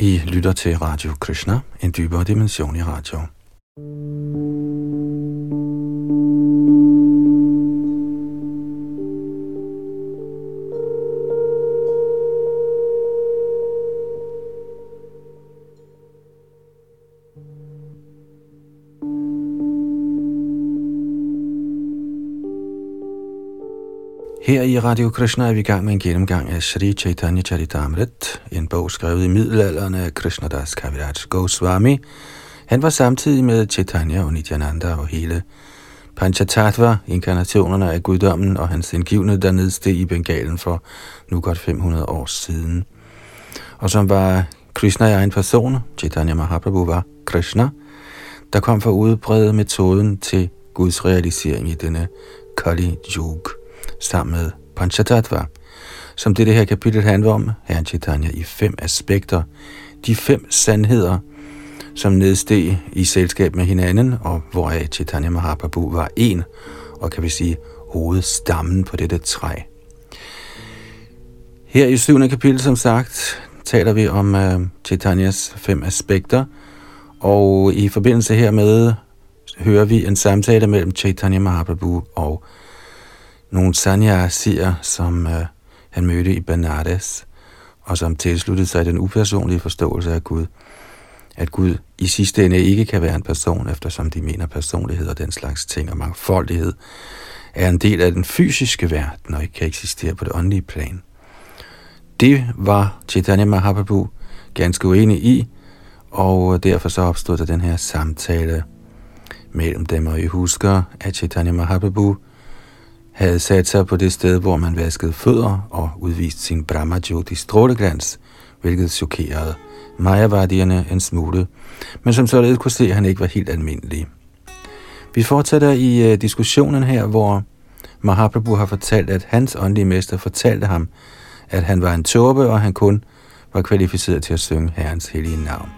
I lytter til Radio Krishna, en dybere dimension i radio. Her i Radio Krishna er vi i gang med en gennemgang af Sri Chaitanya Charitamrit, en bog skrevet i middelalderen af Krishnadas Kaviraj Goswami. Han var samtidig med Chaitanya og Nityananda og hele Panchatattva, inkarnationerne af guddommen og hans indgivne, der nedsteg i Bengalen for nu godt 500 år siden. Og som var Krishna i egen person, Chaitanya Mahaprabhu var Krishna, der kom for at udbrede metoden til Guds realisering i denne Kali Yuga sammen med Panchatattva, som det, det her kapitel handler om, Herren Chaitanya i fem aspekter. De fem sandheder, som nedsteg i selskab med hinanden, og hvoraf Chaitanya Mahaprabhu var en, og kan vi sige hovedstammen på dette træ. Her i syvende kapitel, som sagt, taler vi om uh, Chaitanyas fem aspekter, og i forbindelse hermed hører vi en samtale mellem Chaitanya Mahaprabhu og nogle sanyasier, som øh, han mødte i Benares, og som tilsluttede sig den upersonlige forståelse af Gud. At Gud i sidste ende ikke kan være en person, eftersom de mener personlighed og den slags ting, og mangfoldighed er en del af den fysiske verden, og ikke kan eksistere på det åndelige plan. Det var Chaitanya Mahaprabhu ganske uenig i, og øh, derfor så opstod der den her samtale mellem dem, og I husker, at Chaitanya Mahaprabhu havde sat sig på det sted, hvor man vaskede fødder og udviste sin Brahmajyoti stråleglans, hvilket chokerede Mayavadierne en smule, men som således kunne se, at han ikke var helt almindelig. Vi fortsætter i uh, diskussionen her, hvor Mahaprabhu har fortalt, at hans åndelige mester fortalte ham, at han var en tåbe, og han kun var kvalificeret til at synge Herrens hellige navn.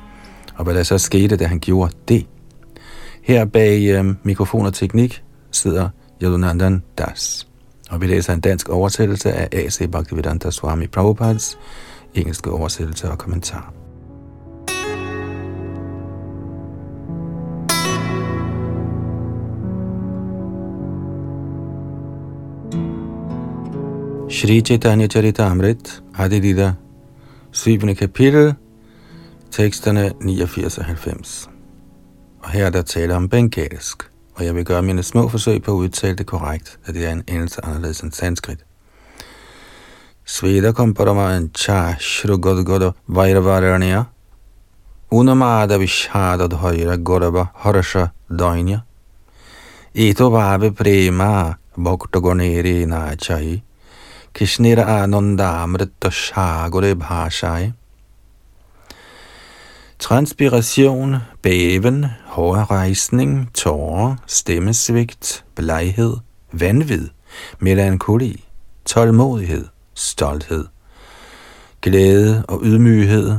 Og hvad der så skete, da han gjorde det? Her bag uh, mikrofon og teknik sidder Yadunandan Das. Og vi læser en dansk oversættelse af A.C. Bhaktivedanta Swami Prabhupads engelske oversættelse og kommentar. Shri Chaitanya Charita Amrit, Adidida, 7. kapitel, teksterne 89 og 90. Og her er der tale om bengalsk og jeg vil gøre mine små forsøg på at udtale det korrekt, at det er en endelse anderledes end sanskrit. Sveda kom cha shrugodgodo vairavaranya unamada vishada dhayra goraba harsha dainya Eto bhave prema bhakta gonere nachai kishnira ananda amrita shagore bhashai Transpiration, bæven, hårrejsning, tårer, stemmesvigt, bleghed, vanvid, melankoli, tålmodighed, stolthed, glæde og ydmyghed.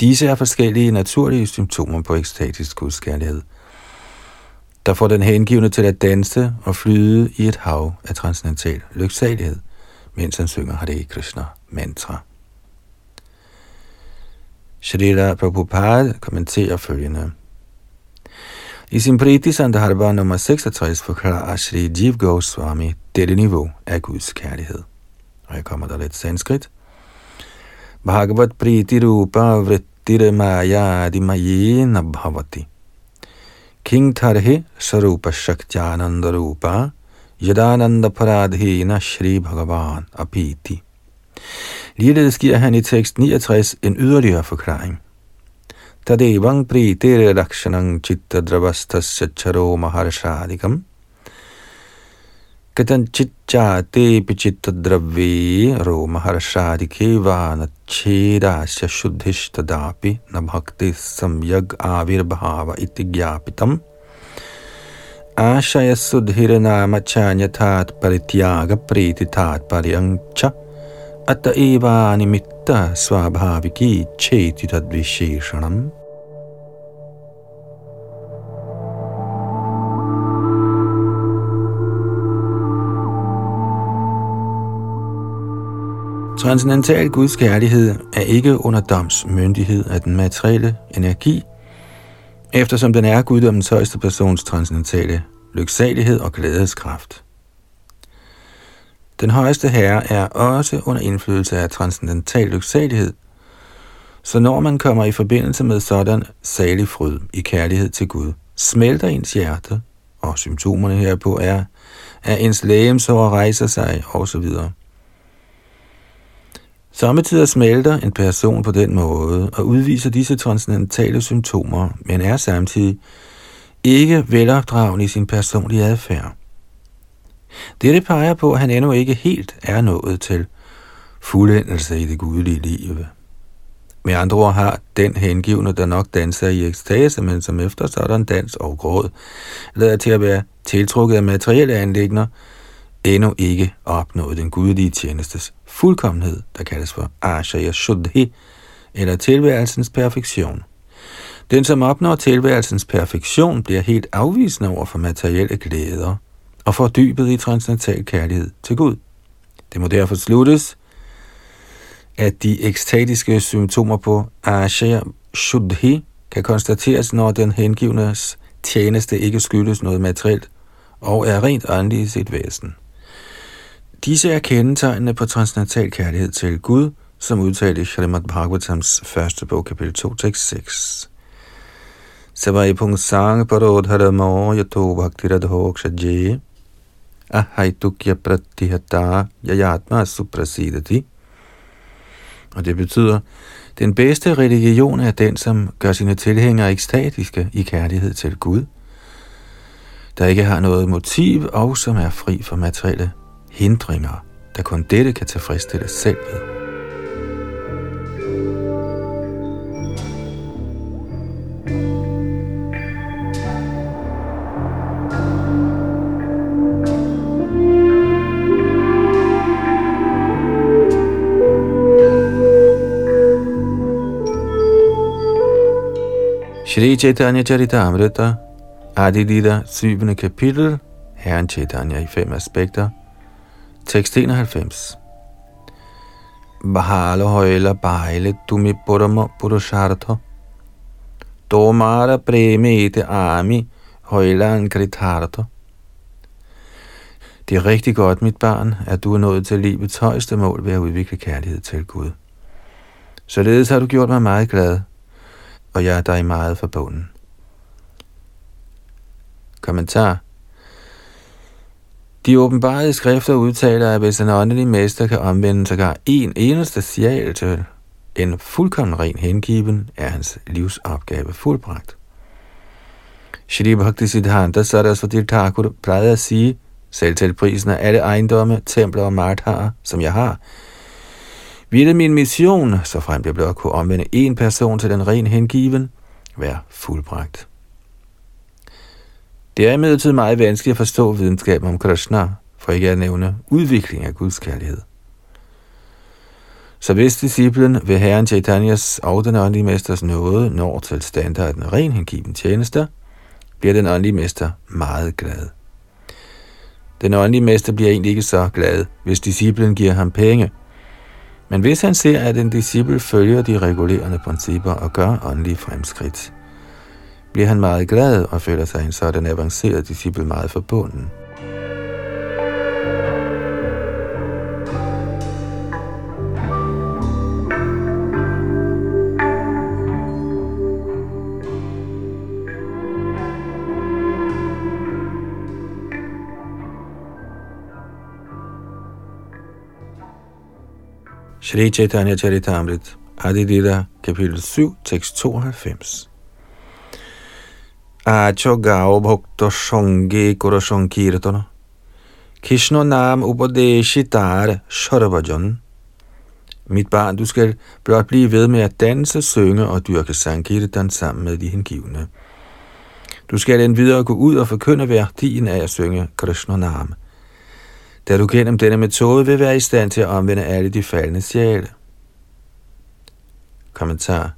Disse er forskellige naturlige symptomer på ekstatisk gudskærlighed, der får den hengivne til at danse og flyde i et hav af transcendental lyksalighed, mens han synger Hare Krishna mantra. Shrila Prabhupada kommenterer følgende. I sin Priti Sandharva nummer 66 forklarer Shri Jiv Goswami dette niveau af Guds kærlighed. Og jeg kommer der lidt sanskrit. Bhagavat Priti Rupa Vrittire Maya Adimayena Bhavati. King Tarhe Sarupa Shaktyananda Rupa Yadananda Paradhina Shri Bhagavan Apiti. Ligeledes giver han i tekst 69 en yderligere forklaring. Tadevang pritere lakshanang chitta dravastasya charo maharshadikam Katanchitchate pichitta dravi ro maharshadike vanachedasya shuddhishtadapi na bhakti samyag avirbhava iti gyapitam. Ashaya sudhiranama chanyatat parityaga priti tat paryangcha अत eva निमित्त स्वाभाविकी cheti तद्विशेषणम् Transcendental Guds kærlighed er ikke under doms myndighed af den materielle energi, eftersom den er guddommens højeste persons transcendentale lyksalighed og glædeskraft. Den højeste herre er også under indflydelse af transcendental lyksalighed, så når man kommer i forbindelse med sådan salig fryd i kærlighed til Gud, smelter ens hjerte, og symptomerne herpå er, at ens lægemsår rejser sig osv. Samtidig smelter en person på den måde og udviser disse transcendentale symptomer, men er samtidig ikke velopdragen i sin personlige adfærd. Dette peger på, at han endnu ikke helt er nået til fuldendelse i det gudelige liv. Med andre ord har den hengivne, der nok danser i ekstase, men som efter sådan dans og gråd, lader til at være tiltrukket af materielle anlægner, endnu ikke opnået den gudelige tjenestes fuldkommenhed, der kaldes for Ashaya Shuddhi, eller tilværelsens perfektion. Den, som opnår tilværelsens perfektion, bliver helt afvisende over for materielle glæder og fordybet i transcendental kærlighed til Gud. Det må derfor sluttes, at de ekstatiske symptomer på Ashaya Shuddhi kan konstateres, når den hengivnes tjeneste ikke skyldes noget materielt og er rent åndelig i sit væsen. Disse er kendetegnene på transcendental kærlighed til Gud, som udtalt i Srimad Bhagavatams første bog, kapitel 2, tekst 6. Savai pung sang parodharamo yato bhaktiradho kshaje ahaitukya pratihata yayatma suprasidati. Og det betyder, den bedste religion er den, som gør sine tilhængere ekstatiske i kærlighed til Gud, der ikke har noget motiv og som er fri for materielle hindringer, der kun dette kan tilfredsstille selv Shri Chaitanya Charitamrita, Adilita, 7. kapitel, Herren Chaitanya i fem aspekter, Tekst 91. Bahalo højla bejle tumi purama purushartha. Tomara premite ami højlan krithartha. Det er rigtig godt, mit barn, at du er nået til livets højeste mål ved at udvikle kærlighed til Gud. Således har du gjort mig meget glad, og jeg er dig meget forbunden. Kommentar de åbenbarede skrifter udtaler, at hvis en åndelig mester kan omvende sig en eneste sjæl til en fuldkommen ren hengiven, er hans livsopgave fuldbragt. Shri Bhakti Siddhanta Saraswati Thakur plejede at sige, selv til prisen af alle ejendomme, templer og martharer, som jeg har, ville min mission, så frem jeg blot kunne omvende en person til den ren hengiven, være fuldbragt. Det er imidlertid meget vanskeligt at forstå videnskaben om Krishna, for ikke at nævne udvikling af Guds kærlighed. Så hvis disciplen ved Herren Chaitanyas og den åndelige mesters nåde når til standarden ren hengiven tjenester, bliver den åndelige mester meget glad. Den åndelige mester bliver egentlig ikke så glad, hvis disciplen giver ham penge. Men hvis han ser, at en disciple følger de regulerende principper og gør åndelige fremskridt, bliver han meget glad og føler sig en sådan avanceret disciple meget forbunden. Shri Chaitanya Charitamrit, Adi kapitel 7, tekst 92. Acho gao bhokto sange kora sankirtana. Krishna nam upadeshitar sharvajan. Mit barn, du skal blot blive ved med at danse, synge og dyrke sankirtan sammen med de hengivne. Du skal endvidere gå ud og forkynde værdien af at synge Krishna Nam. Da du gennem denne metode vil være i stand til at omvende alle de faldende sjæle. Kommentar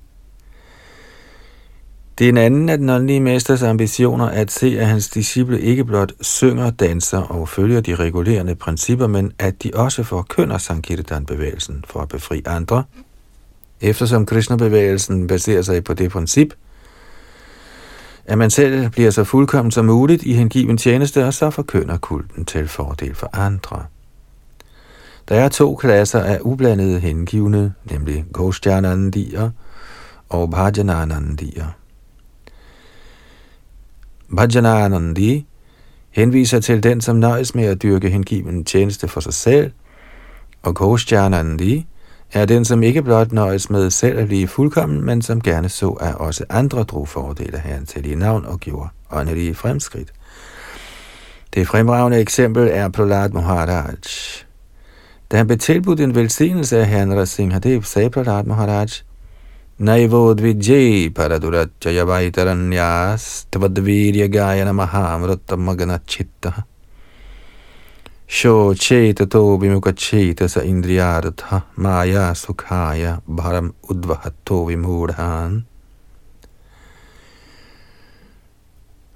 Det er en anden af den åndelige mesters ambitioner at se, at hans disciple ikke blot synger, danser og følger de regulerende principper, men at de også forkynder Sankirtan-bevægelsen for at befri andre. Eftersom Krishna-bevægelsen baserer sig på det princip, at man selv bliver så fuldkommen som muligt i hengiven tjeneste, og så forkynder kulten til fordel for andre. Der er to klasser af ublandede hengivne, nemlig Goshtjanandier og Bhajananandier. Bhajananandi henviser til den, som nøjes med at dyrke hengiven tjeneste for sig selv, og Goshtjanandi er den, som ikke blot nøjes med selv at blive fuldkommen, men som gerne så, at også andre drog fordele af hans til i navn og gjorde åndelige fremskridt. Det fremragende eksempel er Prahlad Maharaj. Da han blev tilbudt en velsignelse af herren Rasimhadev, sagde Prahlad Maharaj, Naivodvijay paradurachayavaitaranyas tvadvirya gayana Mahamrutta magana chitta. Sho chetato vimuka sa indriyartha maya sukhaya bharam udvahato vimudhan.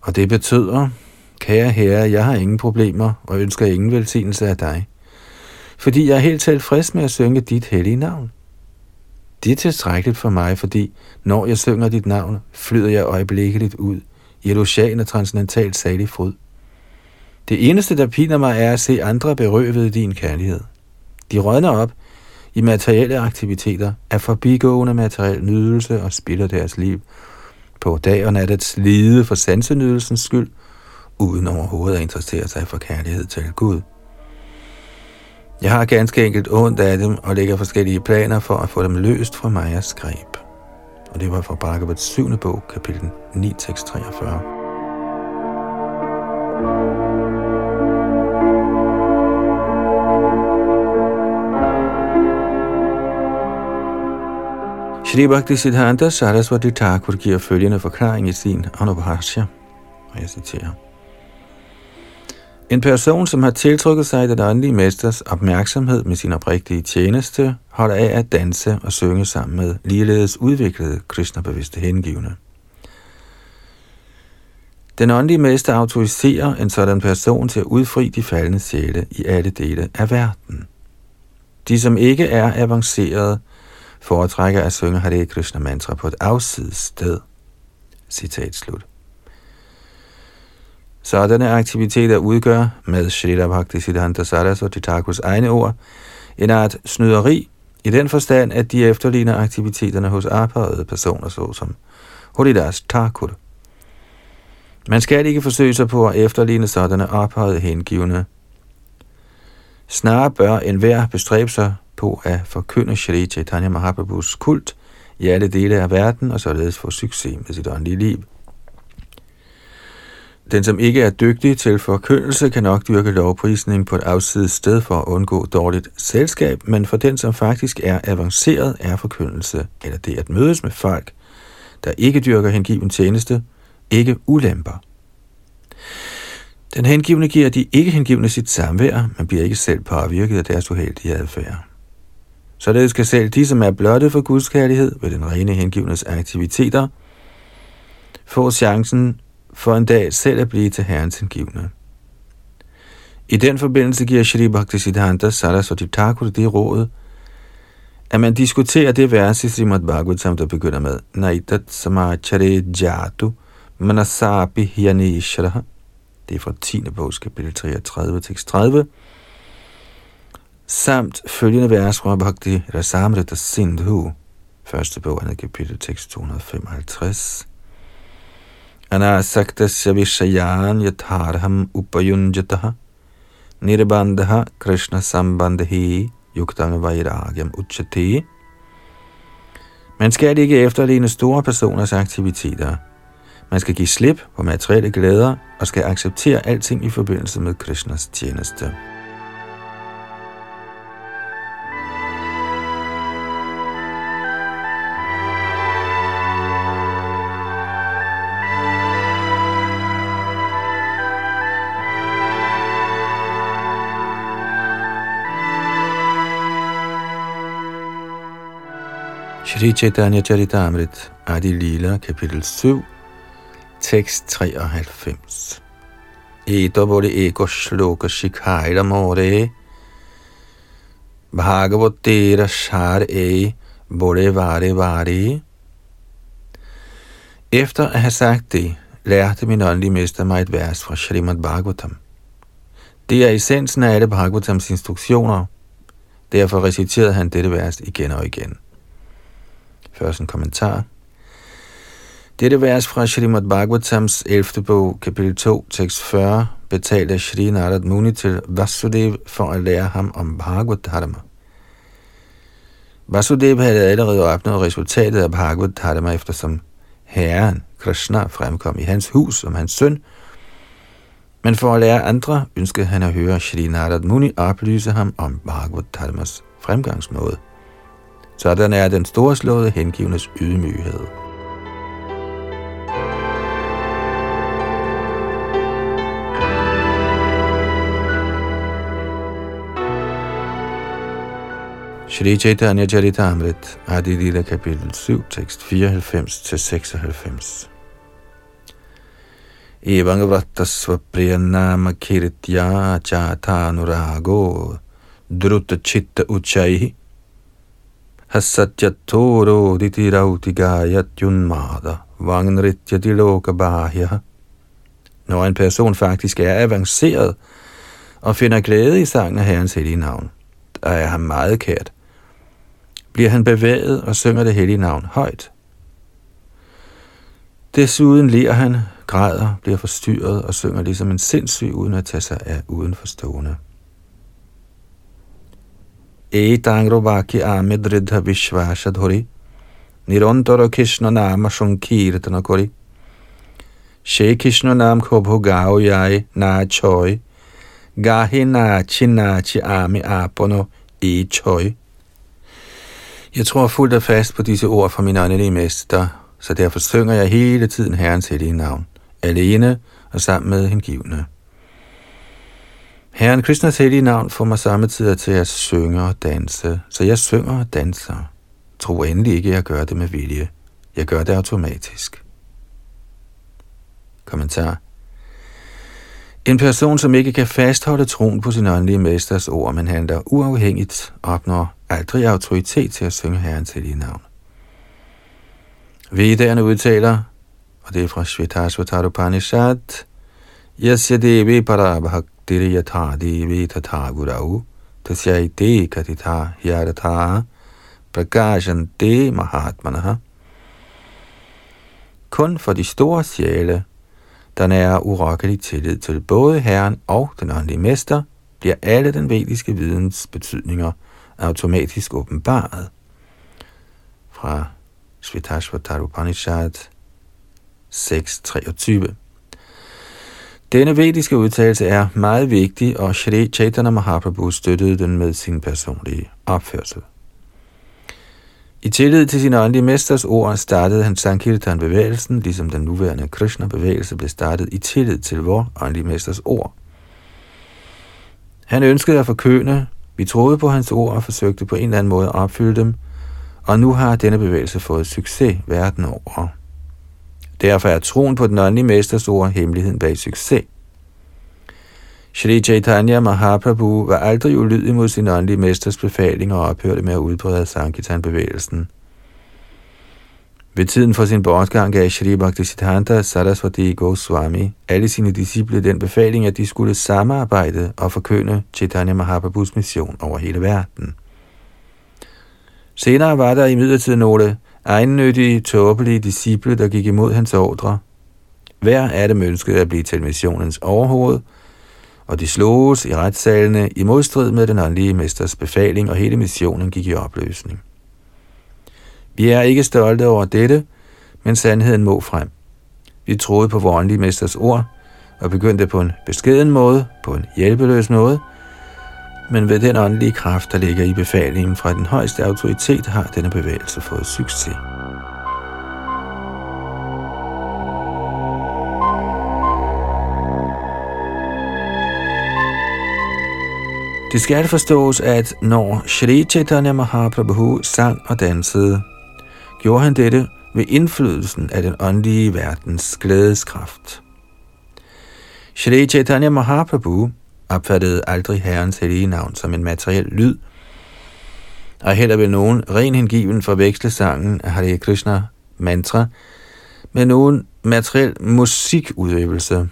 Og det betyder, kære herre, jeg har ingen problemer og ønsker ingen velsignelse af dig, fordi jeg er helt tilfreds med at synge dit hellige navn. Det er tilstrækkeligt for mig, fordi når jeg synger dit navn, flyder jeg øjeblikkeligt ud i et ocean af transcendentalt salig fryd. Det eneste, der piner mig, er at se andre berøvet din kærlighed. De rådner op i materielle aktiviteter af forbigående materiel nydelse og spilder deres liv på dag og nat at slide for sansenydelsens skyld, uden overhovedet at interessere sig for kærlighed til Gud. Jeg har ganske enkelt ondt af dem og lægger forskellige planer for at få dem løst fra Majas greb. Og det var fra Bhagavats 7. bog, kapitel 9, tekst 43. Shri Bhakti Siddhanta Saraswati Thakur giver følgende forklaring i sin Anubhashya, og jeg citerer. En person, som har tiltrykket sig den åndelige mesters opmærksomhed med sin oprigtige tjeneste, holder af at danse og synge sammen med ligeledes udviklede kristnebevidste hengivne. Den åndelige mester autoriserer en sådan person til at udfri de faldende sjæle i alle dele af verden. De, som ikke er avancerede, foretrækker at synge Hare Krishna mantra på et afsides sted. Citat slut. Sådanne aktiviteter udgør, med Shrita Bhakti Siddhanta Saraswati Thakus egne ord, en art snyderi i den forstand, at de efterligner aktiviteterne hos arbejdede personer såsom Holidas Thakur. Man skal ikke forsøge sig på at efterligne sådanne ophøjede hengivne. Snarere bør enhver bestræbe sig på at forkynde Shri Chaitanya Mahaprabhus kult i alle dele af verden og således få succes med sit åndelige liv. Den, som ikke er dygtig til forkyndelse, kan nok dyrke lovprisning på et afsides sted for at undgå dårligt selskab, men for den, som faktisk er avanceret, er forkyndelse, eller det at mødes med folk, der ikke dyrker hengiven tjeneste, ikke ulemper. Den hengivne giver de ikke hengivne sit samvær, men bliver ikke selv påvirket af deres uheldige adfærd. Således skal selv de, som er blotte for Guds kærlighed ved den rene hengivnes aktiviteter, få chancen for en dag selv at blive til Herrens hengivne. I den forbindelse giver Shri Bhaktisiddhanta Saraswati Thakur det råd, at man diskuterer det vers i Srimad Bhagavatam, der begynder med Naitat samachare jatu manasapi hyanishraha. Det er fra 10. bogs kapitel 33, tekst 30 samt følgende vers fra Bhakti Rasamrita Sindhu, første bog, andet kapitel, tekst 255. Anasaktasya vishayan yatharham upayunjataha nirbandha krishna sambandhi yuktam vairagyam uchati. Man skal ikke efterligne store personers aktiviteter. Man skal give slip på materielle glæder og skal acceptere alting i forbindelse med Krishnas tjeneste. Shri Chaitanya Charitamrit, Adi Lila, kapitel 7, tekst 93. Eta bode ego shloka shikhaira more, Bhagavatera shar e bode vare vare. Efter at have sagt det, lærte min åndelige mester mig et vers fra Srimad Bhagavatam. Det er essensen af alle Bhagavatams instruktioner. Derfor reciterede han dette vers igen og igen. Først en kommentar. Dette vers fra Srimad Bhagavatams 11. bog, kapitel 2, tekst 40, betalte Shri Narad Muni til Vasudev for at lære ham om Bhagavad Dharma. Vasudev havde allerede opnået resultatet af Bhagavad Dharma, eftersom Herren, Krishna, fremkom i hans hus som hans søn, men for at lære andre, ønskede han at høre Shri Narad Muni oplyse ham om Bhagavad Dharmas fremgangsmåde. Sådan er den storslåede hengivnes ydmyghed. Shri Chaitanya Charitamrit, Adi Lila kapitel 7, tekst 94-96. Evang vratasva priyanama kiritya chatanurago Drutta chitta uchaihi Hasatyatoro ditirautigayat yunmada vangnritya diloka bahya. Når en person faktisk er avanceret og finder glæde i sangen af Herrens hellige navn, der er ham meget kært, bliver han bevæget og synger det hellige navn højt. Desuden ler han, græder, bliver forstyrret og synger ligesom en sindssyg uden at tage sig af udenforstående. Etangrobaki amidridha vishvashadhuri Nirantara Krishna nama sankirtana kori. She Krishna nam ko bhogao yai na choi. Gahi na chi na chi ami apono e choi. Jeg tror fuldt og fast på disse ord fra min åndelige mester, så derfor synger jeg hele tiden Herrens hellige navn, alene og sammen med hengivne. Herren Krishnas hellige navn får mig samtidig til at synge og danse, så jeg synger og danser. Tro endelig ikke, at jeg gør det med vilje. Jeg gør det automatisk. Kommentar. En person, som ikke kan fastholde troen på sin åndelige mesters ord, men handler uafhængigt, opnår aldrig autoritet til at synge Herrens hellige navn. Vedderne udtaler, og det er fra Shvetashvatar Upanishad, Yasya Devi Parabhaktir Yatha Devi Tatha Gurau Tasyaite Katitha Hyaratha Prakashante Mahatmanaha Kun for de store sjæle, der er urokkelig tillid til både Herren og den åndelige mester, bliver alle den vediske videns betydninger automatisk åbenbaret. Fra Svetashvatar Upanishad 6.23 denne vediske udtalelse er meget vigtig, og Shri Chaitanya Mahaprabhu støttede den med sin personlige opførsel. I tillid til sin åndelige mesters ord startede han Sankirtan-bevægelsen, ligesom den nuværende Krishna-bevægelse blev startet i tillid til vor åndelige mesters ord. Han ønskede at forkøne, vi troede på hans ord og forsøgte på en eller anden måde at opfylde dem, og nu har denne bevægelse fået succes verden over. Derfor er troen på den åndelige mester store hemmeligheden bag succes. Shri Chaitanya Mahaprabhu var aldrig ulydig mod sin åndelige mesters befaling og ophørte med at udbrede Sankirtan-bevægelsen. Ved tiden for sin bortgang gav Shri Bhaktisiddhanta Saraswati Goswami alle sine disciple den befaling, at de skulle samarbejde og forkynde Chaitanya Mahaprabhus mission over hele verden. Senere var der i nogle egennyttige, tåbelige disciple, der gik imod hans ordre. Hver af dem ønskede at blive til missionens overhoved, og de sloges i retssalene i modstrid med den åndelige mesters befaling, og hele missionen gik i opløsning. Vi er ikke stolte over dette, men sandheden må frem. Vi troede på vores åndelige mesters ord, og begyndte på en beskeden måde, på en hjælpeløs måde, men ved den åndelige kraft, der ligger i befalingen fra den højeste autoritet, har denne bevægelse fået succes. Det skal forstås, at når Shri Chaitanya Mahaprabhu sang og dansede, gjorde han dette ved indflydelsen af den åndelige verdens glædeskraft. Shri Chaitanya Mahaprabhu opfattede aldrig Herrens hellige navn som en materiel lyd, og heller vil nogen ren hengiven forveksle sangen af Hare Krishna mantra med nogen materiel musikudøvelse.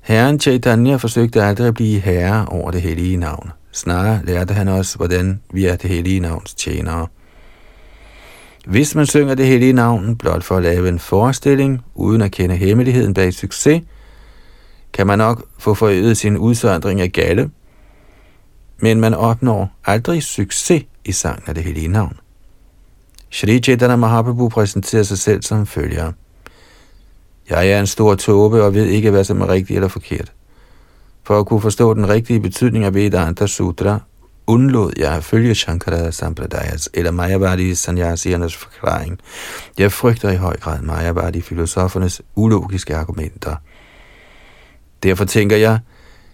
Herren Chaitanya forsøgte aldrig at blive herre over det hellige navn. Snarere lærte han os, hvordan vi er det hellige navns tjenere. Hvis man synger det hellige navn blot for at lave en forestilling, uden at kende hemmeligheden bag succes, kan man nok få forøget sin udsøndring af galle, men man opnår aldrig succes i sangen af det hellige navn. Shri Chaitanya Mahaprabhu præsenterer sig selv som følger. Jeg er en stor tåbe og ved ikke, hvad som er rigtigt eller forkert. For at kunne forstå den rigtige betydning af Vedanta Sutra, undlod jeg at følge Shankara Sampradayas eller Mayavadi Sanyasiernes forklaring. Jeg frygter i høj grad Mayavadi filosofernes ulogiske argumenter. Derfor tænker jeg,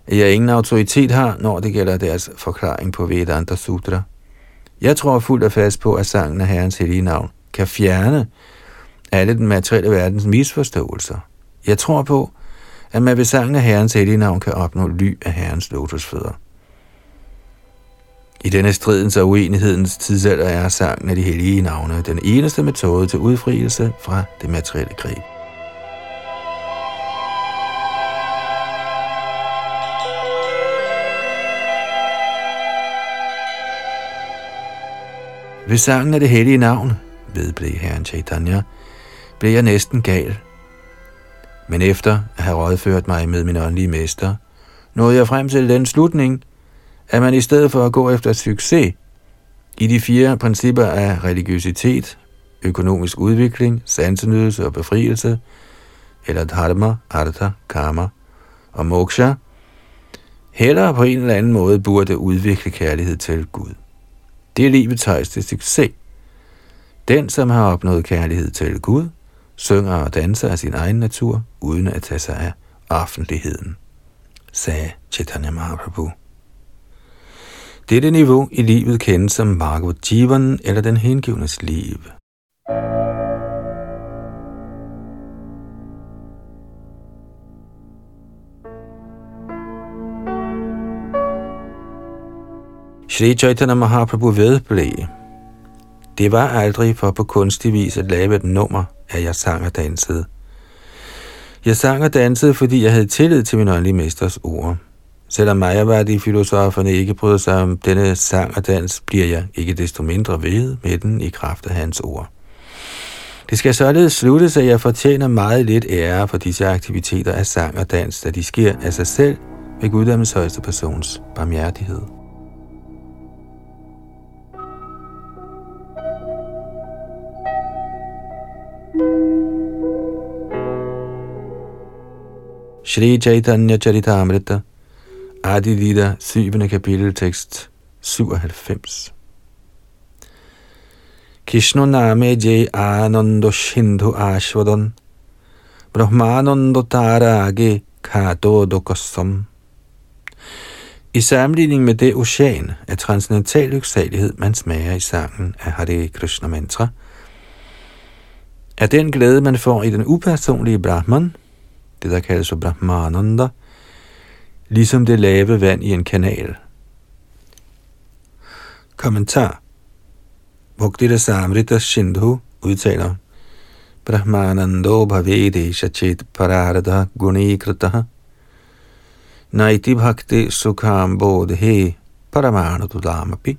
at jeg ingen autoritet har, når det gælder deres forklaring på Vedanta Sutra. Jeg tror fuldt og fast på, at sangen af Herrens hellige navn kan fjerne alle den materielle verdens misforståelser. Jeg tror på, at man ved sangen af Herrens hellige navn kan opnå ly af Herrens lotusfødder. I denne stridens og uenighedens tidsalder er sangen af de hellige navne den eneste metode til udfrielse fra det materielle greb. Ved sangen af det hellige navn, vedblev herren Chaitanya, blev jeg næsten gal. Men efter at have rådført mig med min åndelige mester, nåede jeg frem til den slutning, at man i stedet for at gå efter succes i de fire principper af religiøsitet, økonomisk udvikling, sansenydelse og befrielse, eller dharma, artha, karma og moksha, heller på en eller anden måde burde udvikle kærlighed til Gud. Det er livets højeste succes. Den, som har opnået kærlighed til Gud, synger og danser af sin egen natur, uden at tage sig af offentligheden, sagde Chaitanya Mahaprabhu. Dette niveau i livet kendes som Bhagavad Jivan eller den hengivnes liv. Shri Chaitanya Mahaprabhu vedblev. Det var aldrig for på kunstig vis at lave et nummer, at jeg sang og dansede. Jeg sang og dansede, fordi jeg havde tillid til min åndelige mesters ord. Selvom mig var de filosoferne ikke bryder sig om denne sang og dans, bliver jeg ikke desto mindre ved med den i kraft af hans ord. Det skal således sluttes, at jeg fortjener meget lidt ære for disse aktiviteter af sang og dans, da de sker af sig selv ved Guddommens højeste persons barmhjertighed. Shri Chaitanya Charitamrita, Adilita, 7. kapitel, tekst 97. Krishna name jay anando shindhu ashvadan, brahmanando tarage kato dokasam. I sammenligning med det ocean af transcendental lyksalighed, man smager i sangen af Hare Krishna mantra, er den glæde, man får i den upersonlige Brahman, det der kaldes for Brahmananda, ligesom det lave vand i en kanal. Kommentar. Bhaktira Samrita Sindhu udtaler Brahmanando bhavede shachit pararada gunikrita Naiti bhakti sukham bodhe paramanadudamapi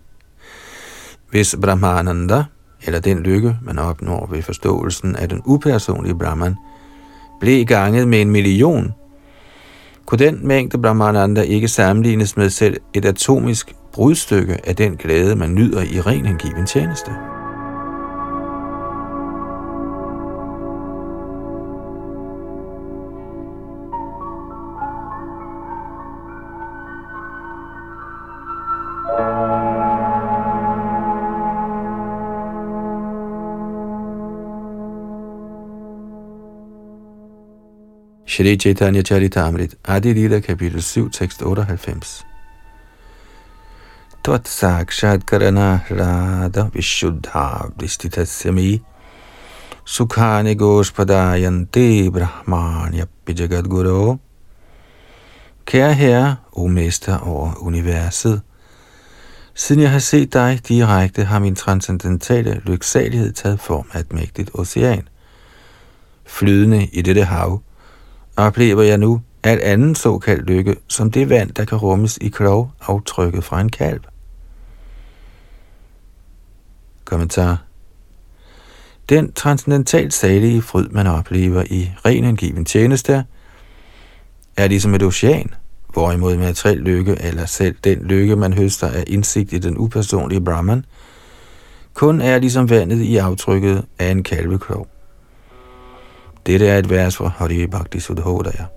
Hvis Brahmananda, eller den lykke, man opnår ved forståelsen af den upersonlige Brahman, blev ganget med en million, kunne den mængde Brahmananda ikke sammenlignes med selv et atomisk brudstykke af den glæde, man nyder i ren hengiven tjeneste. Shri Chaitanya Charitamrit, Adi Lila, kapitel 7, tekst 98. Tvat sakshat karana rada vishuddha Vristitasyami sukhani gospadayanti brahmanya jagat guru. Kære Herre, o Mester over universet, siden jeg har set dig direkte, har min transcendentale lyksalighed taget form af et mægtigt ocean. Flydende i dette hav, oplever jeg nu alt anden såkaldt lykke, som det vand, der kan rummes i klov aftrykket fra en kalv. Kommentar Den transcendentalt salige fryd, man oplever i ren angiven tjeneste, er ligesom et ocean, hvorimod materiel lykke, eller selv den lykke, man høster af indsigt i den upersonlige Brahman, kun er ligesom vandet i aftrykket af en kalveklov. Dette er et vers fra Hari Bhakti Sudhodaya.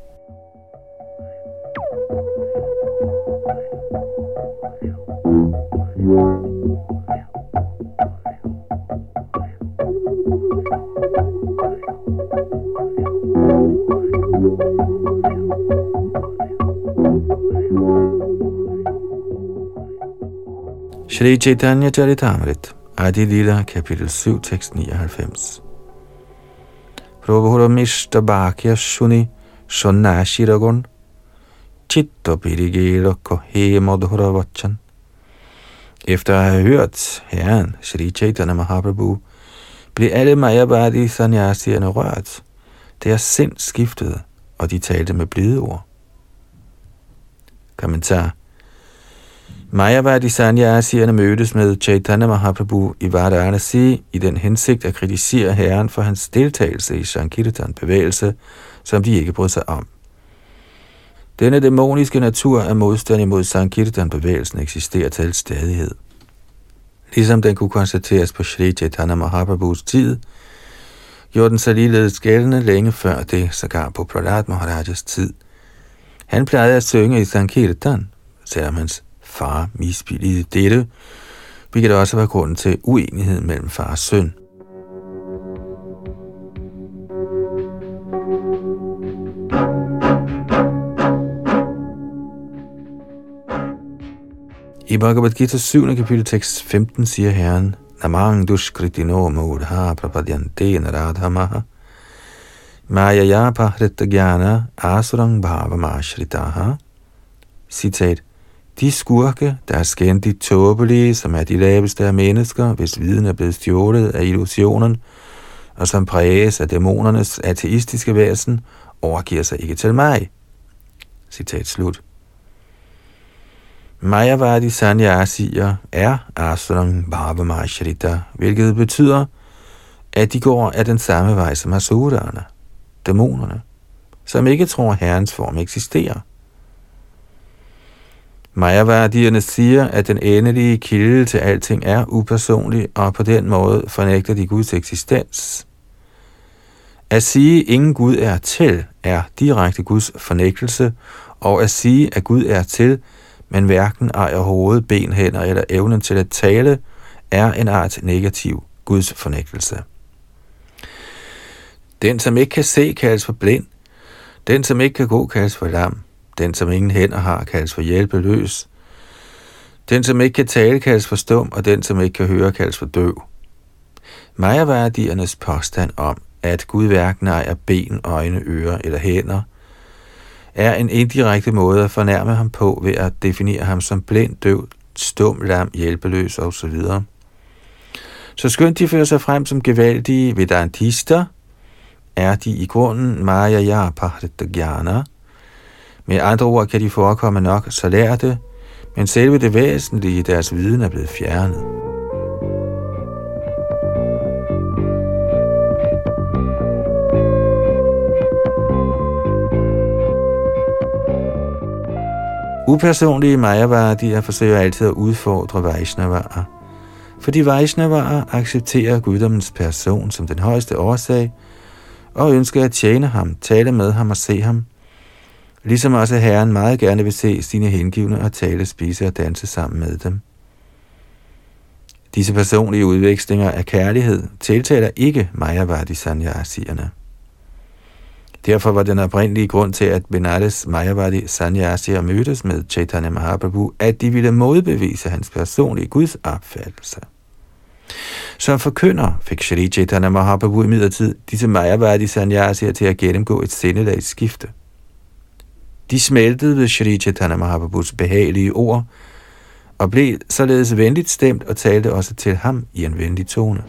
Shri Chaitanya Charitamrit, Adi Lila, kapitel 7, tekst 99. Prabhura Mishta Bhakya Shuni Shonashiragon Chitta Pirigera Kohe Madhura Vachan. Efter at have hørt Herren, Shri Chaitanya Mahaprabhu, blev alle Mayabadi sanyasierne rørt. Deres sind skiftede, og de talte med blide ord. Kommentar Mayavadi Sanyasierne mødtes med Chaitanya Mahaprabhu i Varanasi i den hensigt at kritisere herren for hans deltagelse i Sankirtan-bevægelse, som de ikke brød sig om. Denne dæmoniske natur af modstand imod Sankirtan-bevægelsen eksisterer til stadighed. Ligesom den kunne konstateres på Sri Chaitanya Mahaprabhus tid, gjorde den sig ligeledes gældende længe før det, sågar på Pradat Maharajas tid. Han plejede at synge i Sankirtan, selvom hans far misbilligede dette, hvilket også var grunden til uenighed mellem far og søn. I Bhagavad Gita 7. kapitel tekst 15 siger Herren, Namang dushkritino mudha prapadyante naradhamaha Maya pahrita gyana asurang bhavamashritaha Citat de skurke, der er skændigt tåbelige, som er de laveste af mennesker, hvis viden er blevet stjålet af illusionen, og som præges af dæmonernes ateistiske væsen, overgiver sig ikke til mig. Citat slut. Mayavadi Sanyasier er Asram Bhavamashrita, hvilket betyder, at de går af den samme vej som Asurerne, dæmonerne, som ikke tror, at Herrens form eksisterer. Mayavardierne siger, at den endelige kilde til alting er upersonlig, og på den måde fornægter de Guds eksistens. At sige, at ingen Gud er til, er direkte Guds fornægtelse, og at sige, at Gud er til, men hverken ejer hoved, ben, hænder eller evnen til at tale, er en art negativ Guds fornægtelse. Den, som ikke kan se, kaldes for blind. Den, som ikke kan gå, kaldes for lam. Den, som ingen hænder har, kaldes for hjælpeløs. Den, som ikke kan tale, kaldes for stum, og den, som ikke kan høre, kaldes for døv. Majaværdiernes påstand om, at Gud hverken ejer ben, øjne, ører eller hænder, er en indirekte måde at fornærme ham på ved at definere ham som blind, døv, stum, lam, hjælpeløs osv. Så skønt de fører sig frem som gevaldige vedantister, er de i grunden Maya Yapahrittagyana, med andre ord kan de forekomme nok så lærte, men selve det væsentlige i deres viden er blevet fjernet. Upersonlige Mayavadier forsøger altid at udfordre Vaishnavaer, fordi Vaishnavaer accepterer guddommens person som den højeste årsag, og ønsker at tjene ham, tale med ham og se ham – Ligesom også Herren meget gerne vil se sine hengivne og tale, spise og danse sammen med dem. Disse personlige udvekslinger af kærlighed tiltaler ikke Mayavadi Sanyasierne. Derfor var den oprindelige grund til, at Benares Mayavadi sanyasier mødtes med Chaitanya Mahaprabhu, at de ville modbevise hans personlige Guds opfattelse. Som forkynder fik Shri Chaitanya Mahaprabhu i midlertid disse Mayavadi Sanyasier til at gennemgå et sindelagsskifte. De smeltede ved Sri Chaitanya Mahaprabhus behagelige ord, og blev således venligt stemt og talte også til ham i en venlig tone.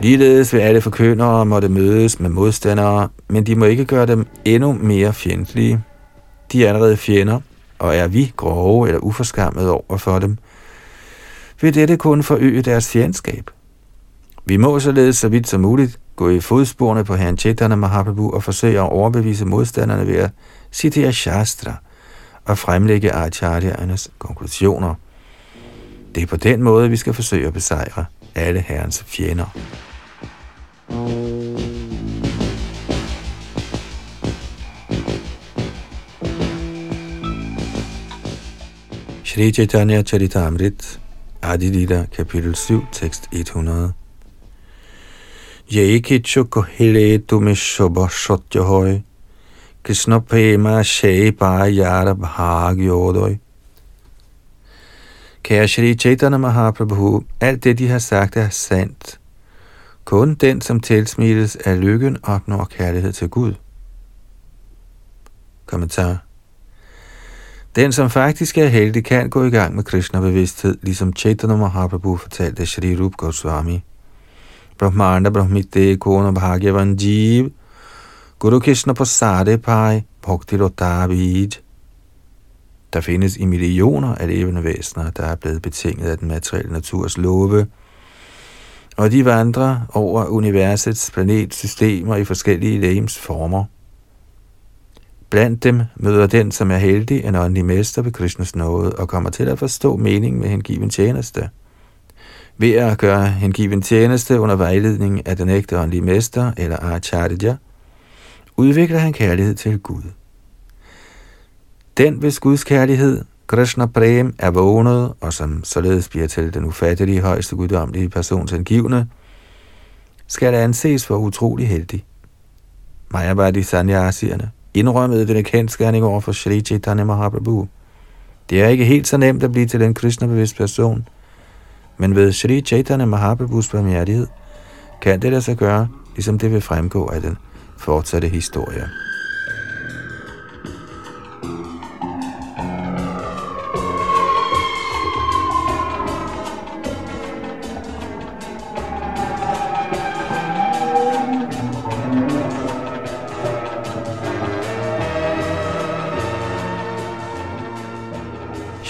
Ligeledes vil alle forkyndere måtte mødes med modstandere, men de må ikke gøre dem endnu mere fjendtlige. De er allerede fjender, og er vi grove eller uforskammede over for dem, vil dette kun forøge deres fjendskab. Vi må således så vidt som muligt gå i fodsporene på herren Chaitanya Mahaprabhu og forsøge at overbevise modstanderne ved at citere Shastra og fremlægge Acharyaernes konklusioner. Det er på den måde, vi skal forsøge at besejre alle herrens fjender. Shri Chaitanya Charitamrit, Adilita, kapitel 7, tekst 100. Jaikichu kohile tume shobha shotyahoy, Krishna prema shai bara bhag bhagyodoy. Kære Shri Chaitanya Mahaprabhu, alt det, de har sagt, er sandt. Kun den, som tilsmittes af lykken, opnår kærlighed til Gud. Kommentar. Den, som faktisk er heldig, kan gå i gang med Krishna-bevidsthed, ligesom Chaitanya Mahaprabhu fortalte Shri Rup Goswami. Brahmanda Brahmite Kona Bhagyavan Jeev Guru Krishna Pasade Pai Bhakti Rotabij Der findes i millioner af levende væsener, der er blevet betinget af den materielle naturs love, og de vandrer over universets planetsystemer i forskellige legems former. Blandt dem møder den, som er heldig, en åndelig mester ved Krishnas nåde og kommer til at forstå meningen med hengiven tjeneste. Ved at gøre hengiven tjeneste under vejledning af den ægte åndelige mester eller Acharya, udvikler han kærlighed til Gud. Den, hvis Guds kærlighed Krishna Prem er vågnet, og som således bliver til den ufattelige højeste guddommelige persons hengivne, skal anses for utrolig heldig. Mayavadi Sanyasierne indrømmede den kendskærning over for Shri Chaitanya Mahaprabhu. Det er ikke helt så nemt at blive til en kristnebevidst person, men ved Shri Chaitanya Mahaprabhus barmhjertighed kan det lade sig gøre, ligesom det vil fremgå af den fortsatte historie.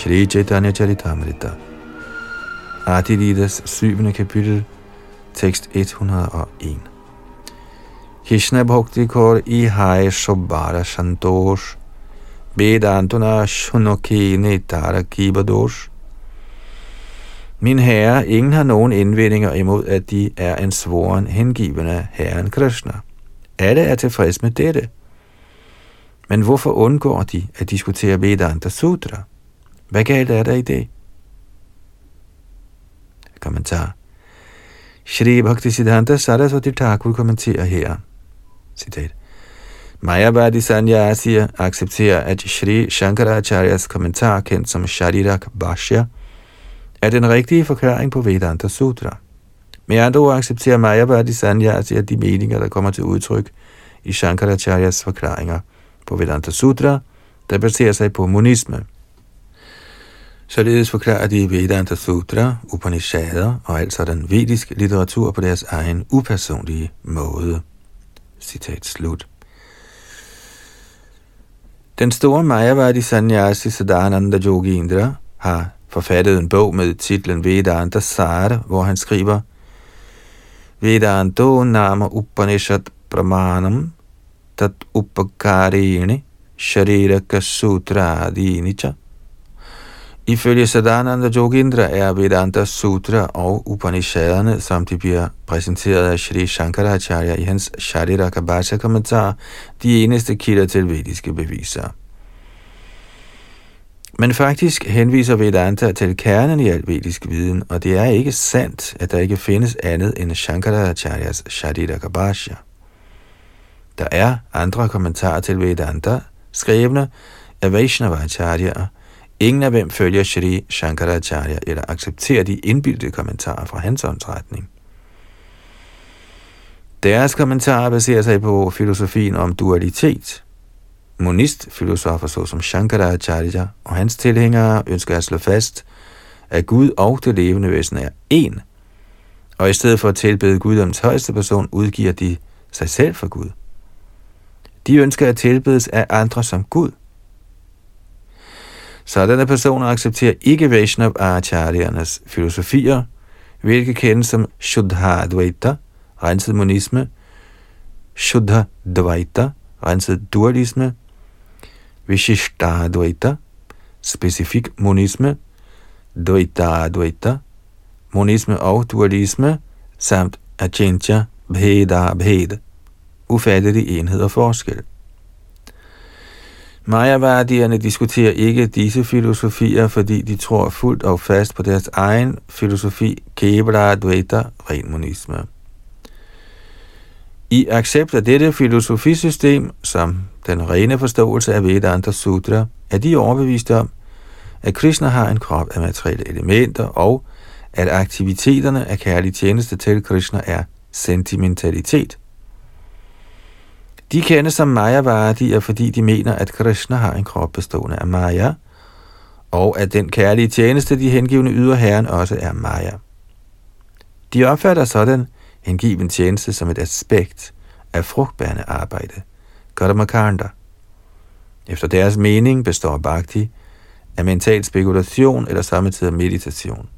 Shri Chaitanya Charitamrita. Adilidas syvende kapitel, tekst 101. Krishna Bhakti Kor Hai Shobara Shantosh Vedantuna Shunoki Netara Kibadosh Min herre, ingen har nogen indvendinger imod, at de er en svoren hengivende herren Krishna. Alle er tilfreds med dette. Men hvorfor undgår de at diskutere Vedanta Sutra? Hvad galt er der i det? Kommentar. Shri Bhakti Siddhanta Saraswati Thakur kommenterer her. Citat. Mayavadi Sanyasiya accepterer, at Shri Shankaracharyas kommentar, kendt som Sharirak Bhashya, er den rigtige forklaring på Vedanta Sutra. Med andre ord accepterer Mayavadi Sanyasiya de meninger, der kommer til udtryk i Shankaracharyas forklaringer på Vedanta Sutra, der baserer sig på monisme. Således forklarer de Vedanta Sutra, Upanishader og altså den vediske litteratur på deres egen upersonlige måde. Citat slut. Den store Mayavadi Sanyasi Sadananda Indra har forfattet en bog med titlen Vedanta Sara, hvor han skriver Vedanto nama Upanishad Pramanam tat upakarini sharira sutra adinicha Ifølge Sadananda Jogindra er Vedanta Sutra og Upanishaderne, som de bliver præsenteret af Sri Shankaracharya i hans Sharira Bhasha kommentar, de eneste kilder til vediske beviser. Men faktisk henviser Vedanta til kernen i al vedisk viden, og det er ikke sandt, at der ikke findes andet end Shankaracharyas Sharira Kabasha. Der er andre kommentarer til Vedanta, skrevne af Vaishnavacharya, ingen af hvem følger Shri Shankaracharya eller accepterer de indbildte kommentarer fra hans åndsretning. Deres kommentarer baserer sig på filosofien om dualitet. Monist-filosofer såsom Shankaracharya og hans tilhængere ønsker at slå fast, at Gud og det levende væsen er én, og i stedet for at tilbede Guddoms højeste person, udgiver de sig selv for Gud. De ønsker at tilbedes af andre som Gud. Sådanne personer accepterer ikke Vaishnav Acharyaernes filosofier, hvilke kendes som Shuddha Advaita, renset monisme, Shuddha Dvaita, renset dualisme, Vishishta Advaita, specifik monisme, Dvaita Advaita, monisme og dualisme, samt Achintya Bheda Bhed, ufattelige enhed og forskel. Mayavardierne diskuterer ikke disse filosofier, fordi de tror fuldt og fast på deres egen filosofi, Kebra Advaita, ren monisme. I accept af dette filosofisystem, som den rene forståelse af Vedanta Sutra, er de overbeviste om, at Krishna har en krop af materielle elementer, og at aktiviteterne af kærlig tjeneste til Krishna er sentimentalitet. De kendes som Mayavadier, fordi de mener, at Krishna har en krop bestående af Maya, og at den kærlige tjeneste, de hengivne yder Herren, også er Maya. De opfatter sådan hengiven tjeneste som et aspekt af frugtbærende arbejde, Karmakanda. Efter deres mening består bhakti af mental spekulation eller samtidig meditation.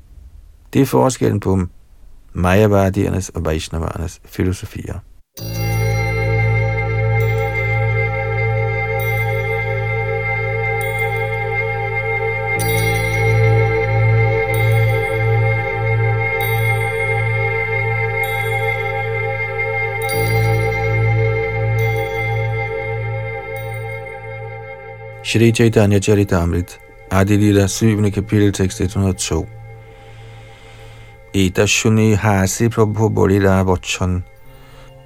Det er forskellen på Mayavadiernes og Vaishnavarnes filosofier. Shri Chaitanya Charitamrit, Adilila 7. kapitel, tekst 102. Eta shuni hasi prabhu bolila vachan,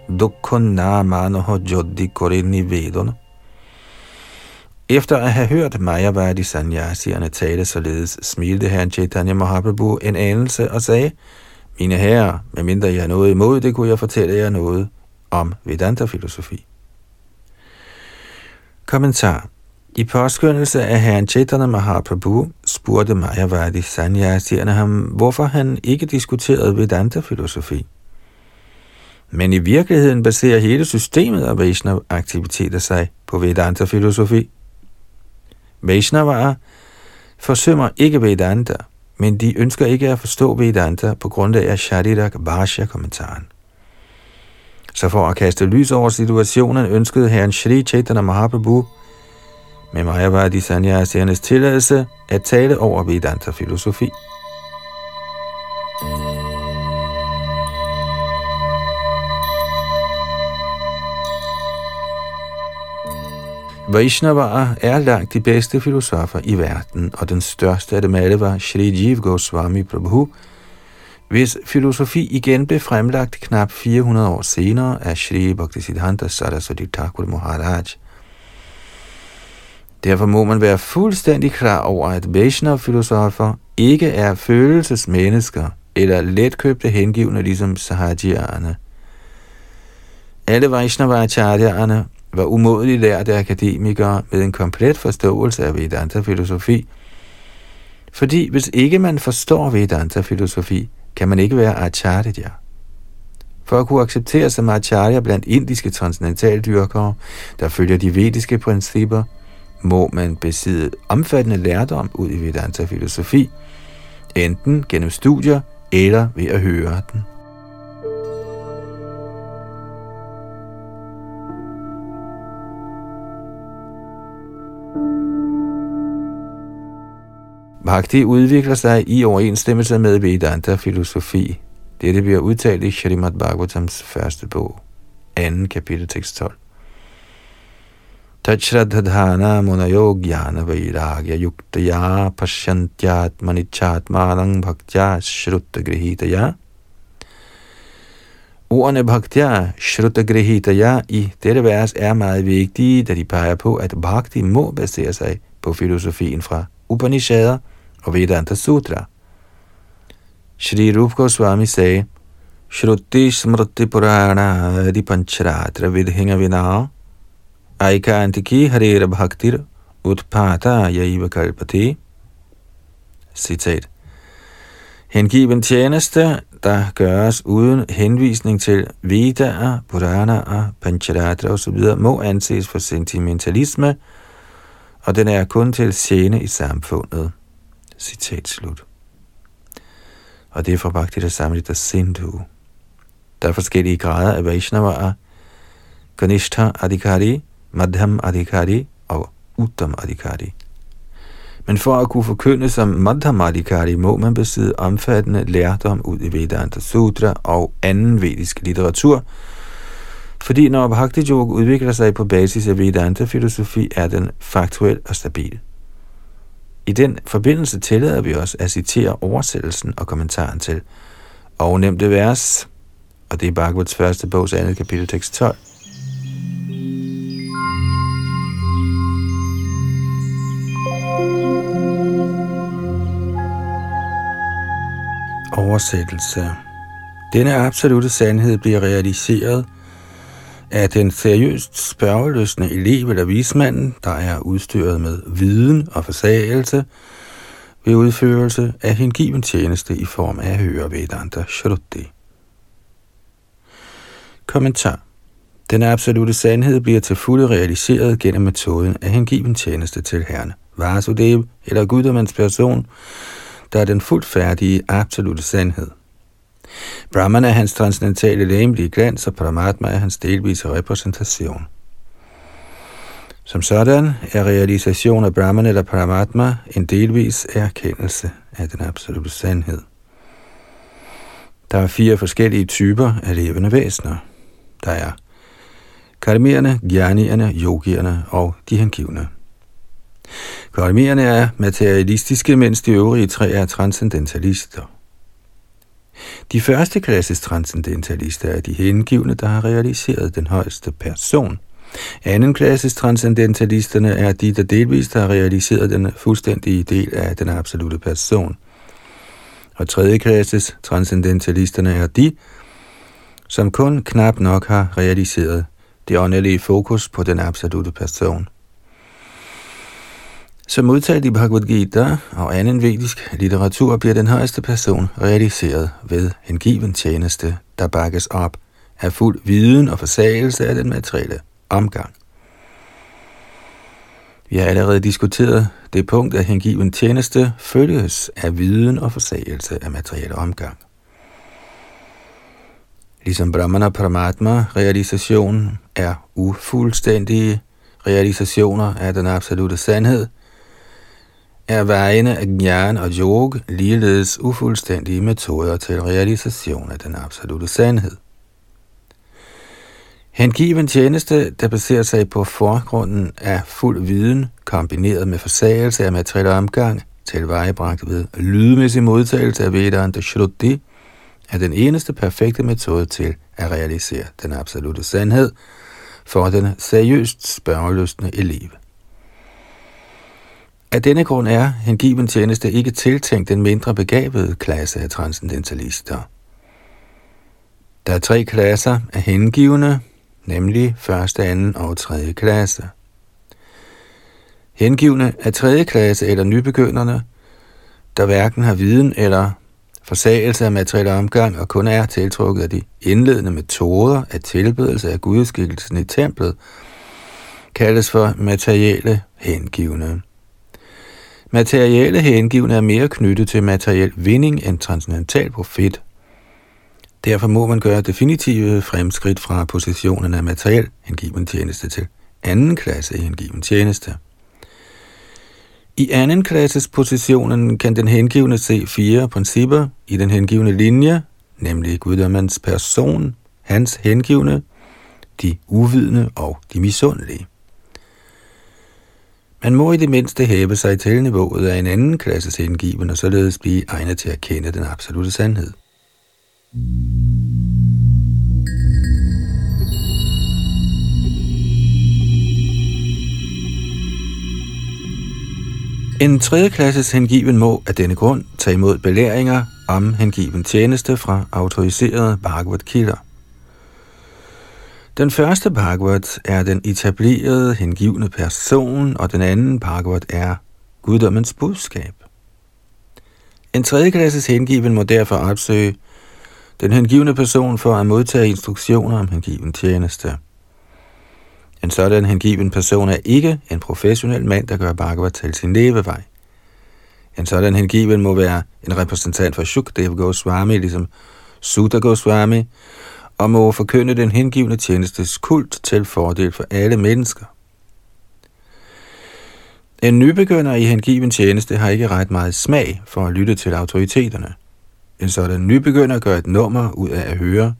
dukkha na manoha joddi kore nivedana. Efter at have hørt Majavadi Sanyasierne tale således, smilte herren Chaitanya Mahaprabhu en anelse og sagde, Mine herrer, medmindre jeg har noget imod det, kunne jeg fortælle jer noget om Vedanta-filosofi. Kommentar i påskyndelse af herren Chaitanya Mahaprabhu spurgte Mayavadi Sanyasierne ham, hvorfor han ikke diskuterede Vedanta-filosofi. Men i virkeligheden baserer hele systemet af Vaishnava-aktiviteter sig på Vedanta-filosofi. Vaishnavaer forsømmer ikke Vedanta, men de ønsker ikke at forstå Vedanta på grund af Shadidak Bhashya-kommentaren. Så for at kaste lys over situationen ønskede herren Shri Chaitanya Mahaprabhu med Mayavadi Sanyasiernes tilladelse at tale over Vedanta-filosofi. Vaishnavara er langt de bedste filosofer i verden, og den største af dem alle var Sri Jiv Goswami Prabhu, hvis filosofi igen blev fremlagt knap 400 år senere af Shri Bhaktisiddhanta Saraswati Thakur Maharaj – Derfor må man være fuldstændig klar over, at Vaishnav-filosofer ikke er følelsesmennesker eller letkøbte hengivne ligesom Sahajierne. Alle Vaishnavacharyaerne var umådeligt lærte akademikere med en komplet forståelse af Vedanta-filosofi, fordi hvis ikke man forstår Vedanta-filosofi, kan man ikke være acharya. For at kunne acceptere som acharya blandt indiske transcendentaldyrkere, der følger de vediske principper, må man besidde omfattende lærdom ud i Vedanta-filosofi, enten gennem studier eller ved at høre den. Bhakti udvikler sig i overensstemmelse med Vedanta-filosofi. Dette bliver udtalt i Srimad Bhagavatams første bog, anden kapitel tekst 12. Tachradhana munayo jnana vairagya yuktaya pashyantyat manichatmanang bhaktya shrutta grihitaya. Ordene bhaktya shrutta grihitaya i dette vers er meget vigtige, da de peger på, at bhakti må basere sig på filosofien fra Upanishader og Vedanta Sutra. Shri Rup Goswami sagde, Shruti Smriti Purana Adi Pancharatra Vidhinga Vinaya Aikantiki Harira Bhaktir Utpata Yaiva Kalpati. Citat. Hengiven tjeneste, der gøres uden henvisning til Vedaer, Puranaer, Pancharatra osv., må anses for sentimentalisme, og den er kun til scene i samfundet. Citat slut. Og det er fra Bhakti Samrita Sindhu. Der er forskellige grader af Vaishnavaer, Ganishtha Adhikari, Madham Adhikari og Uttam Adhikari. Men for at kunne forkynde som Madham Adhikari, må man besidde omfattende lærdom ud i Vedanta Sutra og anden vedisk litteratur, fordi når Bhakti Yoga udvikler sig på basis af Vedanta-filosofi, er den faktuel og stabil. I den forbindelse tillader vi os at citere oversættelsen og kommentaren til ovennævnte vers, og det er Bhagavats første bogs andet kapitel tekst 12. Oversættelse Denne absolute sandhed bliver realiseret af den seriøst spørgeløsne elev eller vismanden, der er udstyret med viden og forsagelse ved udførelse af hengiven tjeneste i form af Hørevedanta Shruti. Kommentar Den absolute sandhed bliver til fulde realiseret gennem metoden af hengiven tjeneste til Herren. Vasudev eller Guddomans person, der er den fuldt færdige absolute sandhed. Brahman er hans transcendentale læmelige glans, og Paramatma er hans delvise repræsentation. Som sådan er realisation af Brahman eller Paramatma en delvis erkendelse af den absolute sandhed. Der er fire forskellige typer af levende væsener. Der er karmierne, gjernierne, yogierne og de hengivne. Karmierne er materialistiske, mens de øvrige tre er transcendentalister. De første klasses transcendentalister er de hengivne, der har realiseret den højeste person. Anden klasses transcendentalisterne er de, der delvist har realiseret den fuldstændige del af den absolute person. Og tredje klasses transcendentalisterne er de, som kun knap nok har realiseret det åndelige fokus på den absolute person. Som udtalt i Bhagavad Gita og anden vedisk litteratur bliver den højeste person realiseret ved en given tjeneste, der bakkes op af fuld viden og forsagelse af den materielle omgang. Vi har allerede diskuteret det punkt, at hengiven tjeneste følges af viden og forsagelse af materielle omgang. Ligesom Brahmana Paramatma realisation er ufuldstændige realisationer af den absolute sandhed – er vejene af gnyan og yoga ligeledes ufuldstændige metoder til realisation af den absolute sandhed. Hengiven tjeneste, der baserer sig på forgrunden af fuld viden, kombineret med forsagelse af materiel omgang, tilvejebragt ved lydmæssig modtagelse af Vedanta Shruti, er den eneste perfekte metode til at realisere den absolute sandhed for den seriøst spørgeløsne elev. Af denne grund er hengiven tjeneste ikke tiltænkt den mindre begavede klasse af transcendentalister. Der er tre klasser af hengivne, nemlig første, anden og tredje klasse. Hengivne af tredje klasse eller nybegynderne, der hverken har viden eller forsagelse af materiel omgang og kun er tiltrukket af de indledende metoder af tilbedelse af gudskikkelsen i templet, kaldes for materielle hengivne. Materielle hengivne er mere knyttet til materiel vinding end transcendental profit. Derfor må man gøre definitive fremskridt fra positionen af materiel hengiven tjeneste til anden klasse hengiven tjeneste. I anden klasses positionen kan den hengivne se fire principper i den hengivne linje, nemlig guddommens person, hans hengivne, de uvidende og de misundelige. Man må i det mindste hæve sig til niveauet af en anden klasses hengiven, og således blive egnet til at kende den absolute sandhed. En tredje klasses hengiven må af denne grund tage imod belæringer om hengiven tjeneste fra autoriserede Bhagavad-kilder. Den første Bhagavat er den etablerede hengivne person, og den anden Bhagavat er guddommens budskab. En tredje klasses hengiven må derfor opsøge den hengivne person for at modtage instruktioner om hengiven tjeneste. En sådan hengiven person er ikke en professionel mand, der gør Bhagavat til sin levevej. En sådan hengiven må være en repræsentant for Shukdev Goswami, ligesom Sutta Goswami, og må forkynde den hengivne tjenestes kult til fordel for alle mennesker. En nybegynder i hengiven tjeneste har ikke ret meget smag for at lytte til autoriteterne. En sådan nybegynder gør et nummer ud af at høre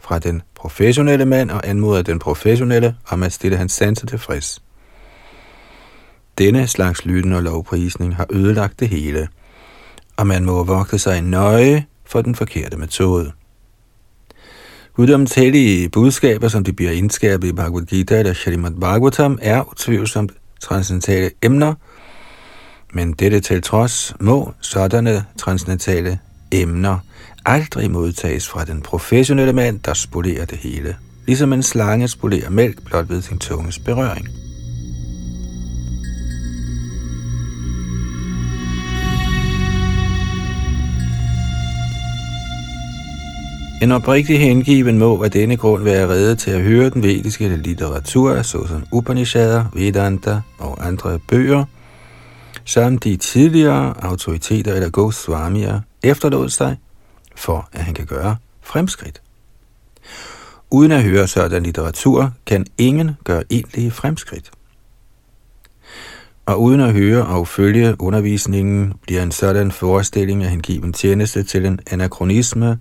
fra den professionelle mand og anmoder den professionelle om at stille hans sanser tilfreds. Denne slags lytten og lovprisning har ødelagt det hele, og man må vogte sig nøje for den forkerte metode. Guddoms hellige budskaber, som de bliver indskærpet i Bhagavad Gita eller Shrimad Bhagavatam, er utvivlsomt transcendentale emner, men dette til trods må sådanne transcendentale emner aldrig modtages fra den professionelle mand, der spolerer det hele, ligesom en slange spolerer mælk blot ved sin tunges berøring. En oprigtig hengiven må af denne grund være reddet til at høre den vediske litteratur, såsom Upanishader, Vedanta og andre bøger, som de tidligere autoriteter eller Goswamier efterlod sig, for at han kan gøre fremskridt. Uden at høre sådan litteratur, kan ingen gøre egentlige fremskridt. Og uden at høre og følge undervisningen, bliver en sådan forestilling af hengiven tjeneste til en anachronisme,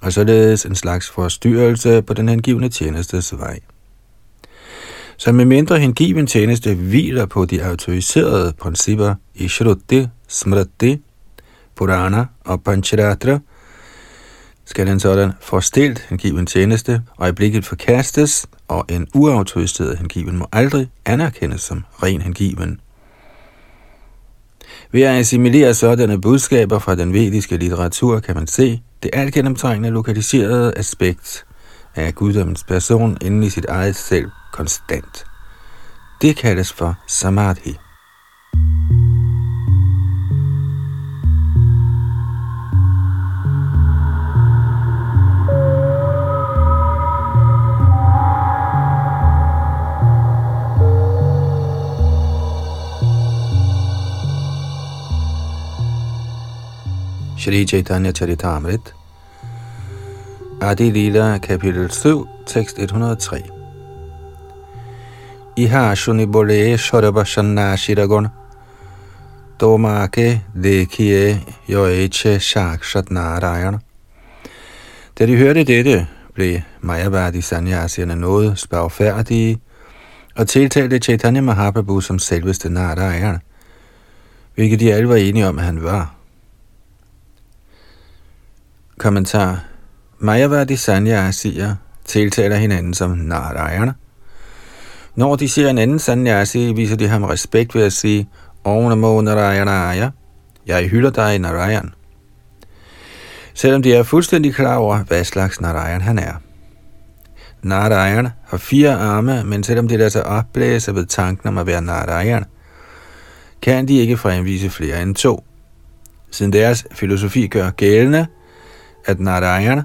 og således en slags forstyrrelse på den hengivne tjenestes vej. Så med mindre hengiven tjeneste hviler på de autoriserede principper i Shruti, Smriti, Purana og Pancharatra, skal en sådan forstilt hengiven tjeneste øjeblikket forkastes, og en uautoriseret hengiven må aldrig anerkendes som ren hengiven. Ved at assimilere sådanne budskaber fra den vediske litteratur kan man se, det alt gennemtrængende lokaliserede aspekt af guddommens person inden i sit eget selv konstant. Det kaldes for samadhi. Shri Chaitanya Charitamrit, Adi Lila, kapitel 7, tekst 103. Iha shuni bole shorabashanna shiragon, domake dekhiye yoeche shakshat narayan. Da de hørte dette, blev Mayavadi sanyasierne noget spørgfærdige og tiltalte Chaitanya Mahaprabhu som selveste Narayan, hvilket de alle var enige om, at han var. Kommentar. Mayavadi Sanyasier tiltaler hinanden som Narayana. Når de ser en anden sanyasi, viser de ham respekt ved at sige, Om Namo Narayanaya, jeg hylder dig, Narayan. Selvom de er fuldstændig klar over, hvad slags Narayan han er. Narayan har fire arme, men selvom de lader sig opblæse ved tanken om at være Narayan, kan de ikke fremvise flere end to. Siden deres filosofi gør gældende, at Narayana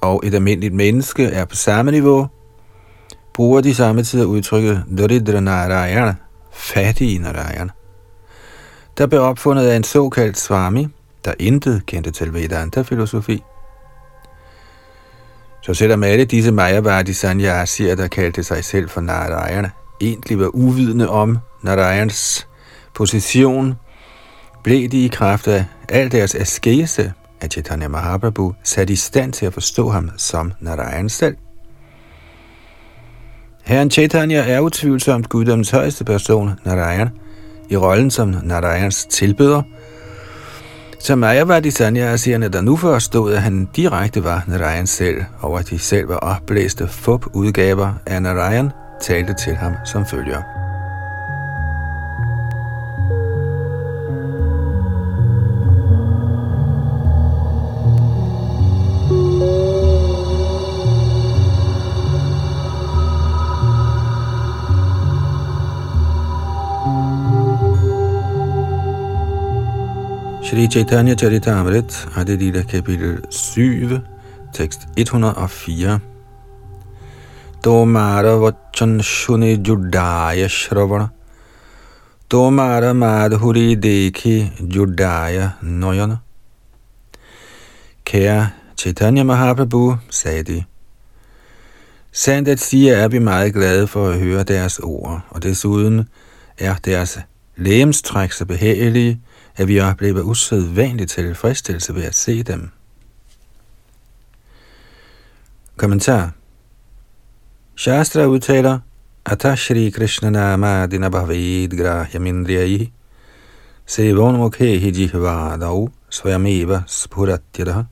og et almindeligt menneske er på samme niveau, bruger de samme tid at udtrykke Narayana, fattige Narayana. Der blev opfundet af en såkaldt Swami, der intet kendte til Vedanta-filosofi. Så selvom alle disse Mayavadi Sanyasier, der kaldte sig selv for Narayana, egentlig var uvidende om Narayans position, blev de i kraft af al deres askese at Chaitanya Mahaprabhu sat i stand til at forstå ham som Narayan selv. Herren Chaitanya er utvivlsomt guddoms højeste person, Narayan, i rollen som Narayans tilbeder, så Mayavadi Sanyasierne, der nu forstod, at han direkte var Narayan selv, og at de selv var opblæste fup udgaver af Narayan, talte til ham som følger. Shri Chaitanya Charitamrit, Adi Lila kapitel 7, tekst 104. Tomara vachan shuni judaya shravana. Tomara madhuri dekhi judaya noyana. Kære Chaitanya Mahaprabhu, sagde de, Sandt at sige er vi meget glade for at høre deres ord, og desuden er deres lægemstræk så behagelige, at vi oplever usædvanligt tilfredsstillelse ved at se dem. Kommentar Shastra udtaler, Ata Shri Krishna Nama Dina Bhavid Grahya Mindriyayi Sevon Mukhehi Jihvadav Svayameva Spuratyadaha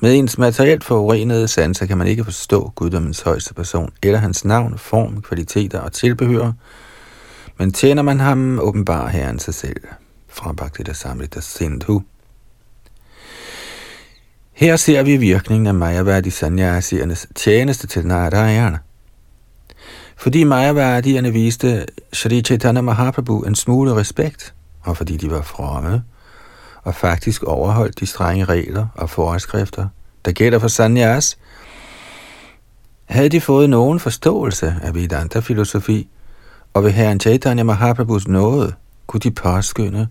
med ens materielt forurenede sanser kan man ikke forstå guddommens højeste person, eller hans navn, form, kvaliteter og tilbehør, men tjener man ham, åbenbarer Herren sig selv. Fra Bhaktita Samrita Sindhu. Her ser vi virkningen af Mayavadi Sanyasiernes tjeneste til Narayana. Fordi Mayavadierne viste Shri Chaitanya Mahaprabhu en smule respekt, og fordi de var fromme, og faktisk overholdt de strenge regler og forskrifter, der gælder for sanyas, havde de fået nogen forståelse af Vedanta-filosofi, og ved herren Chaitanya Mahaprabhus nåde kunne de påskynde,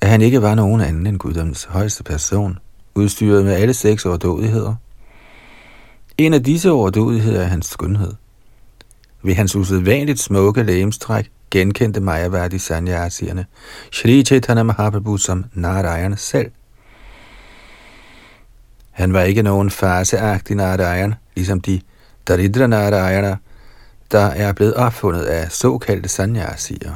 at han ikke var nogen anden end Guddoms højeste person, udstyret med alle seks overdådigheder. En af disse overdådigheder er hans skønhed. Ved hans usædvanligt smukke lægemstræk genkendte Majavadi sanyasierne Shri Chaitanya Mahaprabhu som Narayan selv. Han var ikke nogen faseagtig Narayan, ligesom de Daridra Narayana, der er blevet opfundet af såkaldte sanyasier.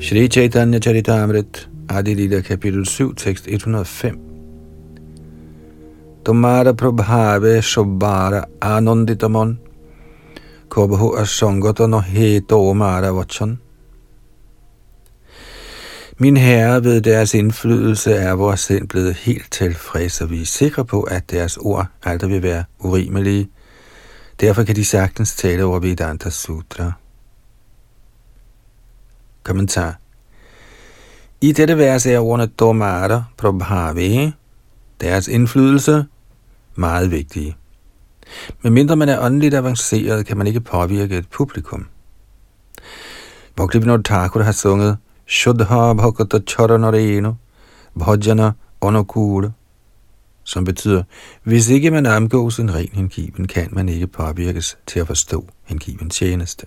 Shri Chaitanya Charitamrit, Adi Lila, kapitel 7, tekst 105 tomara prabhave সব্বার আনন্দিত মন কবহু no নহে তোমার vachan. Min herre, ved deres indflydelse er vores sind blevet helt tilfreds, og vi er sikre på, at deres ord aldrig vil være urimelige. Derfor kan de sagtens tale over Vedanta Sutra. Kommentar I dette vers er ordene domara prabhavi, deres indflydelse, meget vigtige. Men mindre man er åndeligt avanceret, kan man ikke påvirke et publikum. Bhaktivinoda Thakur har sunget Shuddha Bhakata Charanareno Bhajana Onokura, som betyder, hvis ikke man omgås en ren hengiven, kan man ikke påvirkes til at forstå hengiven tjeneste.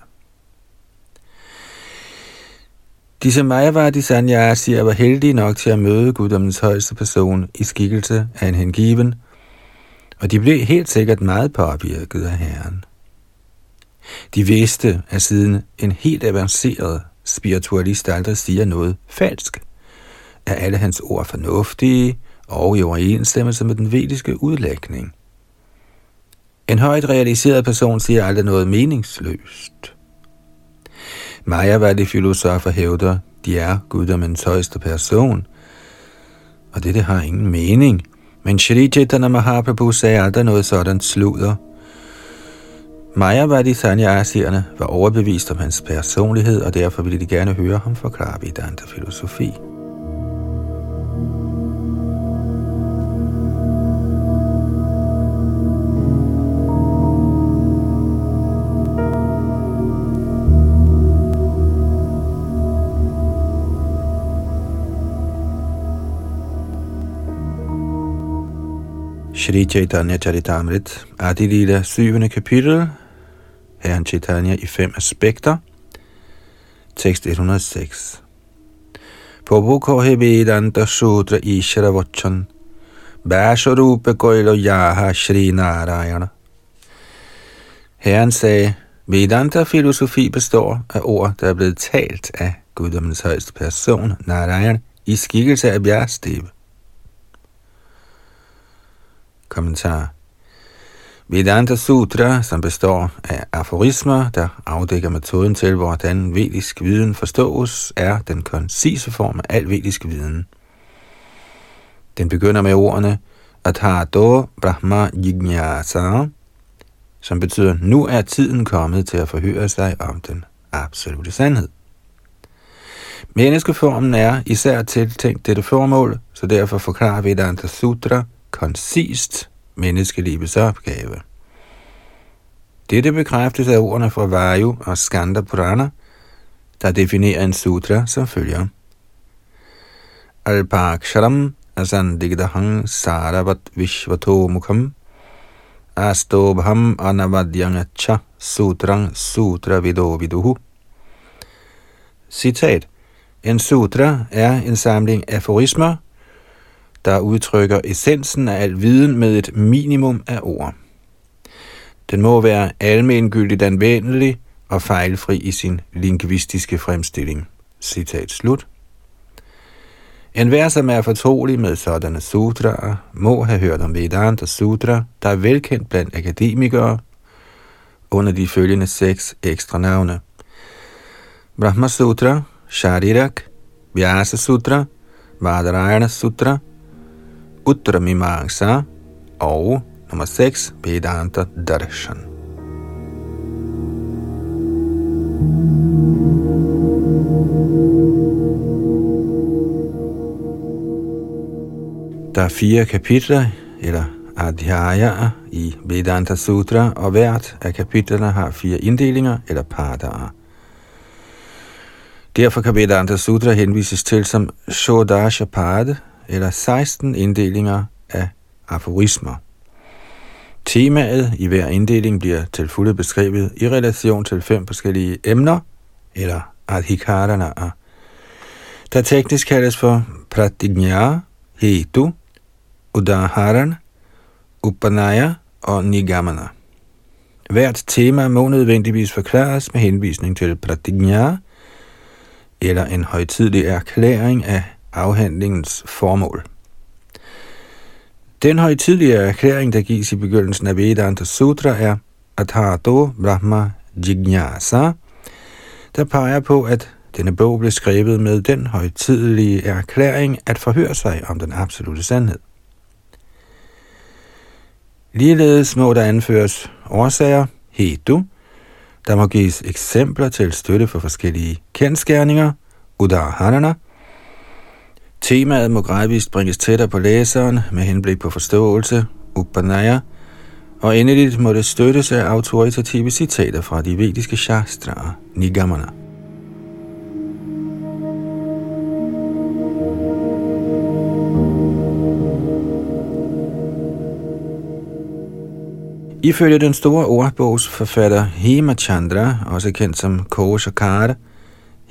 Disse Mayavadi Sanyasier var heldige nok til at møde guddommens højeste person i skikkelse af en hengiven, og de blev helt sikkert meget påvirket af Herren. De vidste, at siden en helt avanceret spiritualist aldrig siger noget falsk, er alle hans ord fornuftige og i overensstemmelse med den vediske udlægning. En højt realiseret person siger aldrig noget meningsløst. Maja de filosofer hævder, de er guddommens højeste person, og dette har ingen mening – men Shri Chaitanya Mahaprabhu sagde aldrig noget sådan sludder. Mayavadi Sanyasierne var overbevist om hans personlighed, og derfor ville de gerne høre ham forklare Vedanta-filosofi. Shri Chaitanya Charitamrit, Adi Lila 7. kapitel, Herren Chaitanya i fem aspekter, tekst 106. Prabhu Kohe Vedanta Sutra Ishara Vachan, Basharupa Koilo Yaha Shri Narayana. Herren sagde, Vedanta-filosofi består af ord, der er blevet talt af guddommens højeste person, Narayan, i skikkelse af Bjerstebe. Kommentar Vedanta Sutra, som består af aforismer, der afdækker metoden til, hvordan vedisk viden forstås, er den koncise form af al vedisk viden. Den begynder med ordene Atato Brahma Jignasa, som betyder, nu er tiden kommet til at forhøre sig om den absolute sandhed. Menneskeformen er især tiltænkt dette formål, så derfor forklarer Vedanta Sutra koncist menneskelivets opgave. Dette bekræftes af ordene fra Vayu og Skanda Purana, der definerer en sutra som følger. Alpaksharam asandigdahang saravat vishvato mukham astobham anavadyangacha sutrang sutra vido viduhu. Citat. En sutra er en samling aforismer, der udtrykker essensen af al viden med et minimum af ord. Den må være almengyldigt anvendelig og fejlfri i sin lingvistiske fremstilling. Citat slut. En hver, som er fortrolig med sådanne sutraer, må have hørt om Vedanta Sutra, der er velkendt blandt akademikere, under de følgende seks ekstra navne. Brahma Sutra, Sharirak, Vyasa Sutra, Vadarayana Sutra, Mimamsa og nummer 6, Vedanta Darshan. Der er fire kapitler, eller adhyaya i Vedanta Sutra, og hvert af kapitlerne har fire inddelinger, eller padaer. Derfor kan Vedanta Sutra henvises til som Shodasha Pad, eller 16 inddelinger af aforismer. Temaet i hver inddeling bliver til fulde beskrevet i relation til fem forskellige emner, eller adhikarana, der teknisk kaldes for pratignya, hetu, udaharan, upanaya og nigamana. Hvert tema må nødvendigvis forklares med henvisning til pratignya, eller en højtidlig erklæring af afhandlingens formål. Den højtidlige erklæring, der gives i begyndelsen af Vedanta Sutra, er Athato Brahma Jignasa, der peger på, at denne bog blev skrevet med den højtidelige erklæring at forhøre sig om den absolute sandhed. Ligeledes må der anføres årsager, hetu, der må gives eksempler til støtte for forskellige kendskærninger, udaharana, Temaet må gradvist bringes tættere på læseren med henblik på forståelse, upanaya, og endeligt må det støttes af autoritative citater fra de vediske shastraer, nigamana. Ifølge den store ordbogsforfatter Hemachandra, også kendt som Koshakara,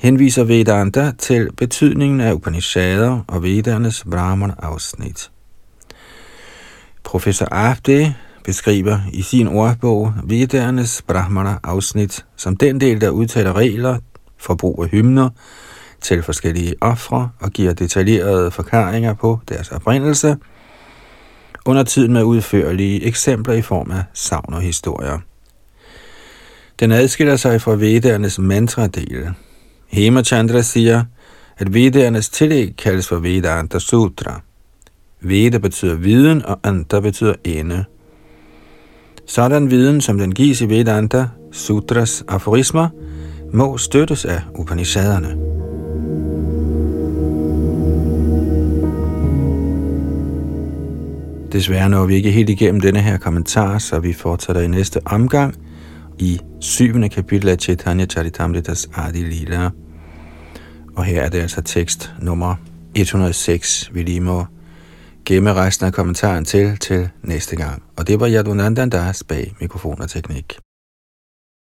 henviser Vedanta til betydningen af Upanishader og Vedernes Brahman-afsnit. Professor Abde beskriver i sin ordbog Vedernes Brahmana-afsnit som den del, der udtaler regler for brug af hymner til forskellige ofre og giver detaljerede forklaringer på deres oprindelse, under tiden med udførlige eksempler i form af savn og historier. Den adskiller sig fra Vedernes mantra-del, Hemachandra siger, at Vedernes tillæg kaldes for Vedanta Sutra. Veda betyder viden, og Anta betyder ende. Sådan viden, som den gives i Vedanta Sutras aforismer, må støttes af Upanishaderne. Desværre når vi ikke helt igennem denne her kommentar, så vi fortsætter i næste omgang i syvende kapitel af Chaitanya Charitamritas Adi Lila. Og her er det altså tekst nummer 106, vi lige må gemme resten af kommentaren til til næste gang. Og det var Yadunandandas bag mikrofon og teknik.